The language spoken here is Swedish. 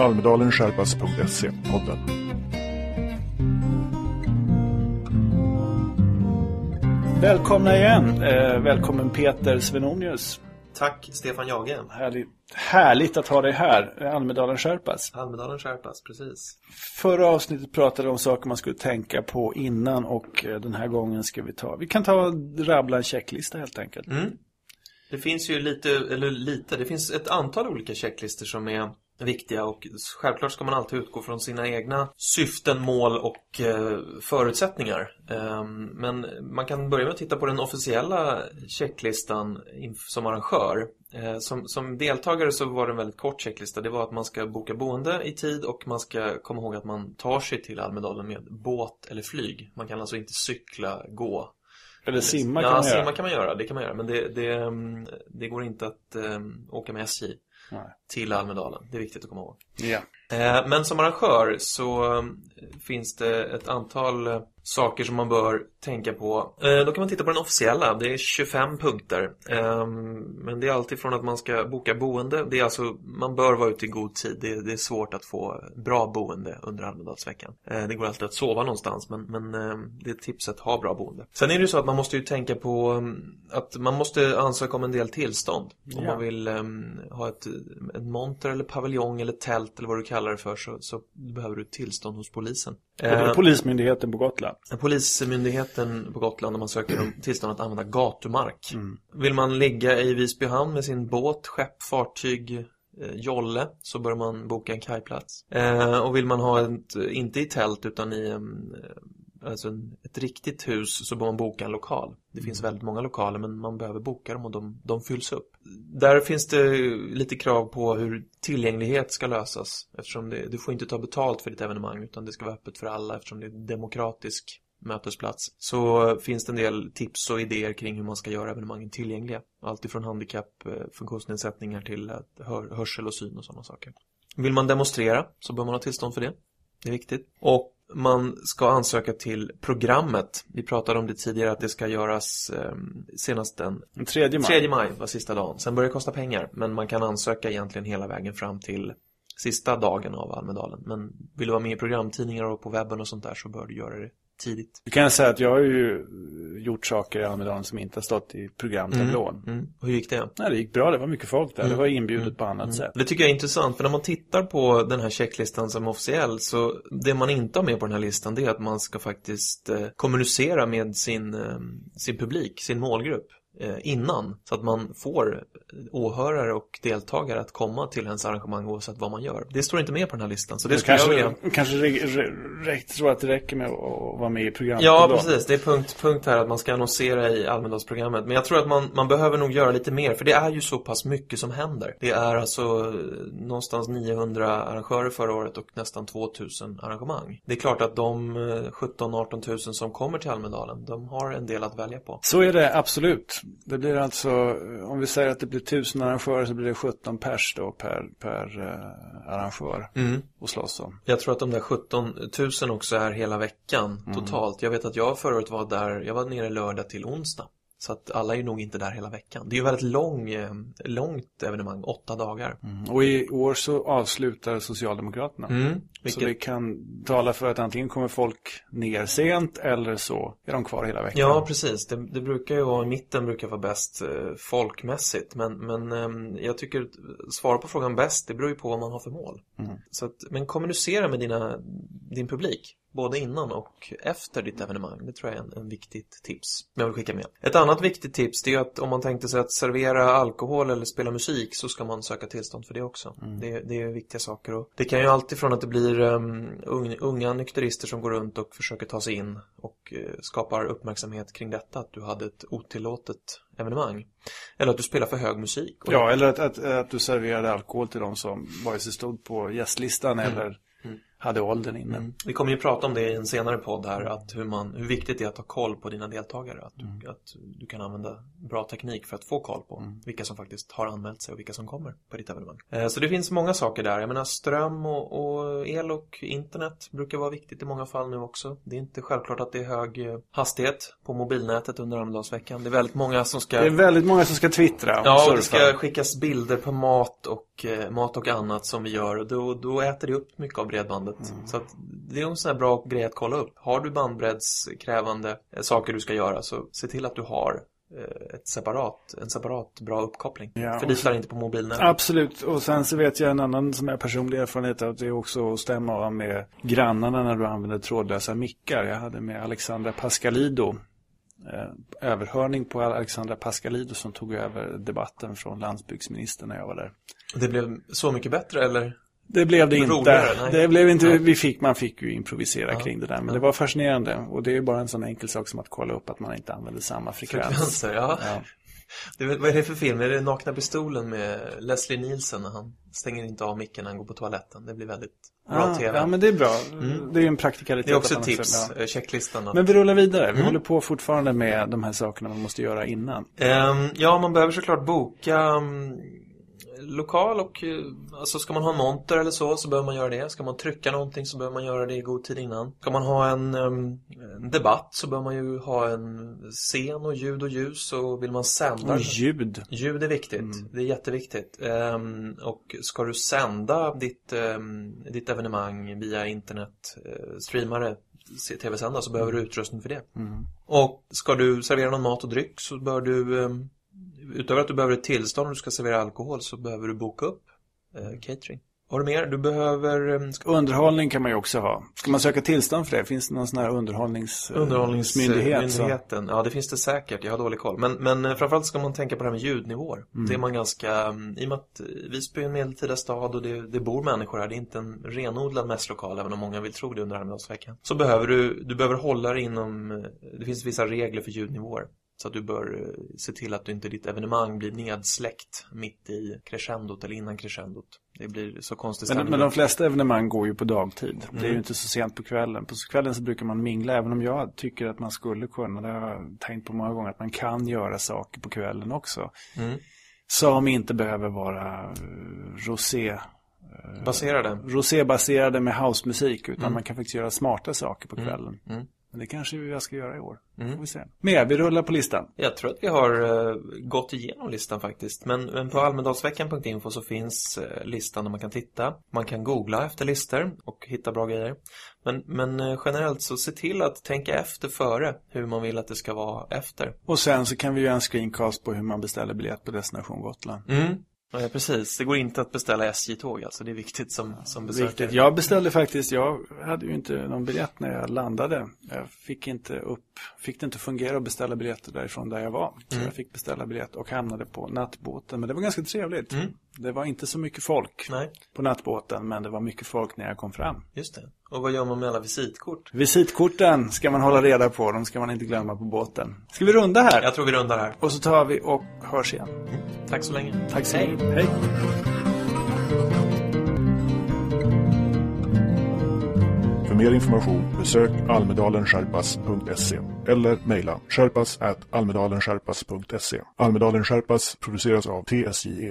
Almedalensherpas.se-podden. Välkomna igen. Eh, välkommen Peter Svenonius. Tack Stefan Jage. Härligt, härligt att ha dig här. Almedalen Sherpas. Almedalen Sherpas, precis. Förra avsnittet pratade vi om saker man skulle tänka på innan och eh, den här gången ska vi ta, vi kan ta rabbla en checklista helt enkelt. Mm. Det finns ju lite, eller lite, det finns ett antal olika checklistor som är viktiga och självklart ska man alltid utgå från sina egna syften, mål och eh, förutsättningar. Eh, men man kan börja med att titta på den officiella checklistan som arrangör. Eh, som, som, deltagare så var det en väldigt kort checklista. Det var att man ska boka boende i tid och man ska komma ihåg att man tar sig till Almedalen med båt eller flyg. Man kan alltså inte cykla, gå eller simma kan ja, man göra. simma kan man göra. Det kan man göra. Men det, det, mm, det går inte att um, åka med SJ Nej. till Almedalen. Det är viktigt att komma ihåg. Ja. Eh, men som arrangör så um, finns det ett antal uh, saker som man bör tänka på. Eh, då kan man titta på den officiella. Det är 25 punkter. Eh, men det är alltid från att man ska boka boende. Det är alltså, man bör vara ute i god tid. Det är, svårt att få bra boende under Almedalsveckan. Eh, det går alltid att sova någonstans men, men det är tipset att ha bra boende. Sen är det så att man måste ju tänka på um, att man måste ansöka om en del tillstånd. Om ja. man vill ha ett, en monter eller paviljong eller tält eller vad du kallar det för så, så behöver du tillstånd hos polisen. Eh, Polismyndigheten på Gotland. Polismyndigheten på Gotland när man söker om tillstånd att använda gatumark. Mm. Vill man ligga i Visby hamn med sin båt, skepp, fartyg, eh, jolle så bör man boka en kajplats. Eh, och vill man ha ett, inte i tält utan i en alltså ett riktigt hus så bör man boka en lokal. Det finns mm. väldigt många lokaler men man behöver boka dem och de, de fylls upp. Där finns det lite krav på hur tillgänglighet ska lösas eftersom det, du får inte ta betalt för ditt evenemang utan det ska vara öppet för alla eftersom det är demokratisk mötesplats så finns det en del tips och idéer kring hur man ska göra evenemangen tillgängliga. Allt ifrån handikapp, eh, funktionsnedsättningar till hör, hörsel och syn och sådana saker. Vill man demonstrera så bör man ha tillstånd för det. Det är viktigt. Och man ska ansöka till programmet. Vi pratade om det tidigare att det ska göras eh, senast den 3 maj. 3 maj var sista dagen. Sen börjar det kosta pengar. Men man kan ansöka egentligen hela vägen fram till sista dagen av Almedalen. Men vill du vara med i programtidningar och på webben och sånt där så bör du göra det tidigt. Du kan säga att jag har ju gjort saker i Almedalen som inte har stått i programtablån. Mm, mm. Hur gick det? Nej, det gick bra. Det var mycket folk där. Mm, det var inbjudet mm, på annat mm. sätt. Det tycker jag är intressant. För när man tittar på den här checklistan som officiell så det man inte har med på den här listan det är att man ska faktiskt eh, kommunicera med sin, eh, sin publik, sin målgrupp. Eh, innan så att man får åhörare och deltagare att komma till ens arrangemang oavsett vad man gör. Det står inte med på den här listan. Så det skulle kanske, jag vilja... kanske rätt tror att det räcker med att vara med i programmet. Ja, precis. Det är punkt, punkt här att man ska annonsera i Almedalsprogrammet. Men jag tror att man, man behöver nog göra lite mer för det är ju så pass mycket som händer. Det är alltså eh, någonstans 900 arrangörer förra året och nästan 2000 arrangemang. Det är klart att de 17-18 000 som kommer till Almedalen, de har en del att välja på. Så är det absolut. Det blir alltså, om vi säger att det blir tusen arrangörer så blir det 17 pers då per, per uh, arrangör mm. att slåss om. Jag tror att de där 17 000 också är hela veckan mm. totalt. Jag vet att jag förut var där, jag var nere lördag till onsdag. Så att alla är nog inte där hela veckan. Det är ju väldigt lång, eh, långt evenemang, åtta dagar. Mm. Och i år så avslutar Socialdemokraterna. Mm. Vilket... Så vi kan tala för att antingen kommer folk ner sent eller så är de kvar hela veckan. Ja, precis. Det, det brukar ju vara, i mitten brukar vara bäst eh, folkmässigt. Men, men eh, jag tycker svara på frågan bäst, det beror ju på vad man har för mål. Mm. Så att, men kommunicera med dina, din publik både innan och efter ditt evenemang. Det tror jag är en, en viktigt tips jag vill skicka med. Ett annat viktigt tips det är att om man tänkte sig att servera alkohol eller spela musik så ska man söka tillstånd för det också. Mm. Det, det, är viktiga saker. Och det kan ju alltid från att det blir um, unga nykterister som går runt och försöker ta sig in och uh, skapar uppmärksamhet kring detta. Att du hade ett otillåtet evenemang. Eller att du spelar för hög musik. Ja, eller att, att, att, du serverade alkohol till de som vare sig stod på gästlistan mm. eller hade åldern inne. Mm. Vi kommer ju prata om det i en senare podd här, att hur, man, hur viktigt det är att ha koll på dina deltagare. Att du, mm. att du kan använda bra teknik för att få koll på mm. vilka som faktiskt har anmält sig och vilka som kommer på ditt evenemang. Eh, så det finns många saker där. Jag menar ström och, och, el och internet brukar vara viktigt i många fall nu också. Det är inte självklart att det är hög eh, hastighet på mobilnätet under Almedalsveckan. Det är väldigt många som ska... Det är väldigt många som ska twittra. Ja, och det ska skickas bilder på mat och, eh, mat och annat som vi gör. Och då, då äter det upp mycket av bredbandet. Mm. Så att det är en sån här bra grej att kolla upp. Har du bandbreddskrävande eh, saker du ska göra så se till att du har eh, ett separat, en separat bra uppkoppling. Ja, Förlitar inte på mobilnätet. Absolut, och sen så vet jag en annan som är personlig erfarenhet att det är också att stämma av med grannarna när du använder trådlösa mickar. Jag hade med Alexandra Pascalido eh, överhörning på Alexandra Pascalido som tog över debatten från landsbygdsministern när jag var där. Det blev så mycket bättre eller? Det blev det inte. Det blev inte vi fick, man fick ju improvisera ja. kring det där. Men ja. det var fascinerande. Och det är bara en sån enkel sak som att kolla upp att man inte använder samma frekvens. Frekvenser, ja. ja. Det, vad är det för film? Är det Nakna Pistolen med Leslie Nielsen när han stänger inte av micken när han går på toaletten? Det blir väldigt bra ah, tv. Ja, men det är bra. Mm. Det är ju en praktikalitet. Det är också ett tips, ja. checklistan. Men vi rullar vidare. Vi mm. håller på fortfarande med de här sakerna man måste göra innan. Um, ja, man behöver såklart boka um, lokal och eh, alltså ska man ha en monter eller så så behöver man göra det. Ska man trycka någonting så behöver man göra det i god tid innan. Ska man ha en, en debatt så behöver man ju ha en scen och ljud och ljus och vill man sända. Och ljud. Ljud är viktigt. Mm. Det är jätteviktigt. Um, och ska du sända ditt, um, ditt evenemang via internet, uh, streamare tv-sända så behöver du utrustning för det. Mm. Och ska du servera någon mat och dryck så bör du um, utöver att du behöver ett tillstånd om du ska servera alkohol så behöver du boka upp eh, catering. Har du mer? Du behöver... Ehm, Underhållning kan man ju också ha. Ska man söka tillstånd för det? Finns det någon sån här underhållnings... underhållningsmyndighet? Underhållningsmyndigheten. Ja, det finns det säkert. Jag har dålig koll. Men, men eh, framförallt ska man tänka på det här med ljudnivåer. Mm. Det är man ganska... Mm, I och med att Visby är en medeltida stad och det, det bor människor här. Det är inte en renodlad mässlokal, även om många vill tro det under Almedalsveckan. Så behöver du, du behöver hålla dig inom... Eh, det finns vissa regler för ljudnivåer. Så att du bör eh, se till att du inte ditt evenemang blir nedsläckt mitt i crescendot eller innan crescendot. Det blir så konstigt men, men de flesta evenemang går ju på dagtid. Mm. Det är ju mm. inte så sent på kvällen. På kvällen så brukar man mingla, även om jag tycker att man skulle kunna, det har jag tänkt på många gånger, att man kan göra saker på kvällen också. Mm. Som inte behöver vara uh, rosé Baserade? Rosébaserade med housemusik utan mm. man kan faktiskt göra smarta saker på mm. kvällen. Mm. Men det kanske vi ska göra i år. Mm. Får vi se. Mer, vi rullar på listan. Jag tror att vi har uh, gått igenom listan faktiskt. Men, men på almedalsveckan.info så finns uh, listan där man kan titta. Man kan googla efter listor och hitta bra grejer. Men, men uh, generellt så se till att tänka efter före hur man vill att det ska vara efter. Och sen så kan vi göra en screencast på hur man beställer biljett på Destination Gotland. Mm. Ja, precis. Det går inte att beställa SJ-tåg alltså. Det är viktigt som, som besökare. Viktigt. Jag beställde faktiskt, jag hade ju inte någon biljett när jag landade. Jag fick inte upp, fick det inte fungera att beställa biljetter därifrån där jag var. Så mm. jag fick beställa biljett och hamnade på nattbåten. Men det var ganska trevligt. Mm. Det var inte så mycket folk Nej. på nattbåten, men det var mycket folk när jag kom fram. Just det. Och vad gör man med alla visitkort? Visitkorten ska man hålla reda på. De ska man inte glömma på båten. Ska vi runda här? Jag tror vi rundar här. Och så tar vi och hörs igen. Mm. Tack så länge. Tack så länge. Hej. För mer information besök almedalensherpas.se eller mejla sherpas almedalensherpas.se. Almedalen Sherpas produceras av TSJE.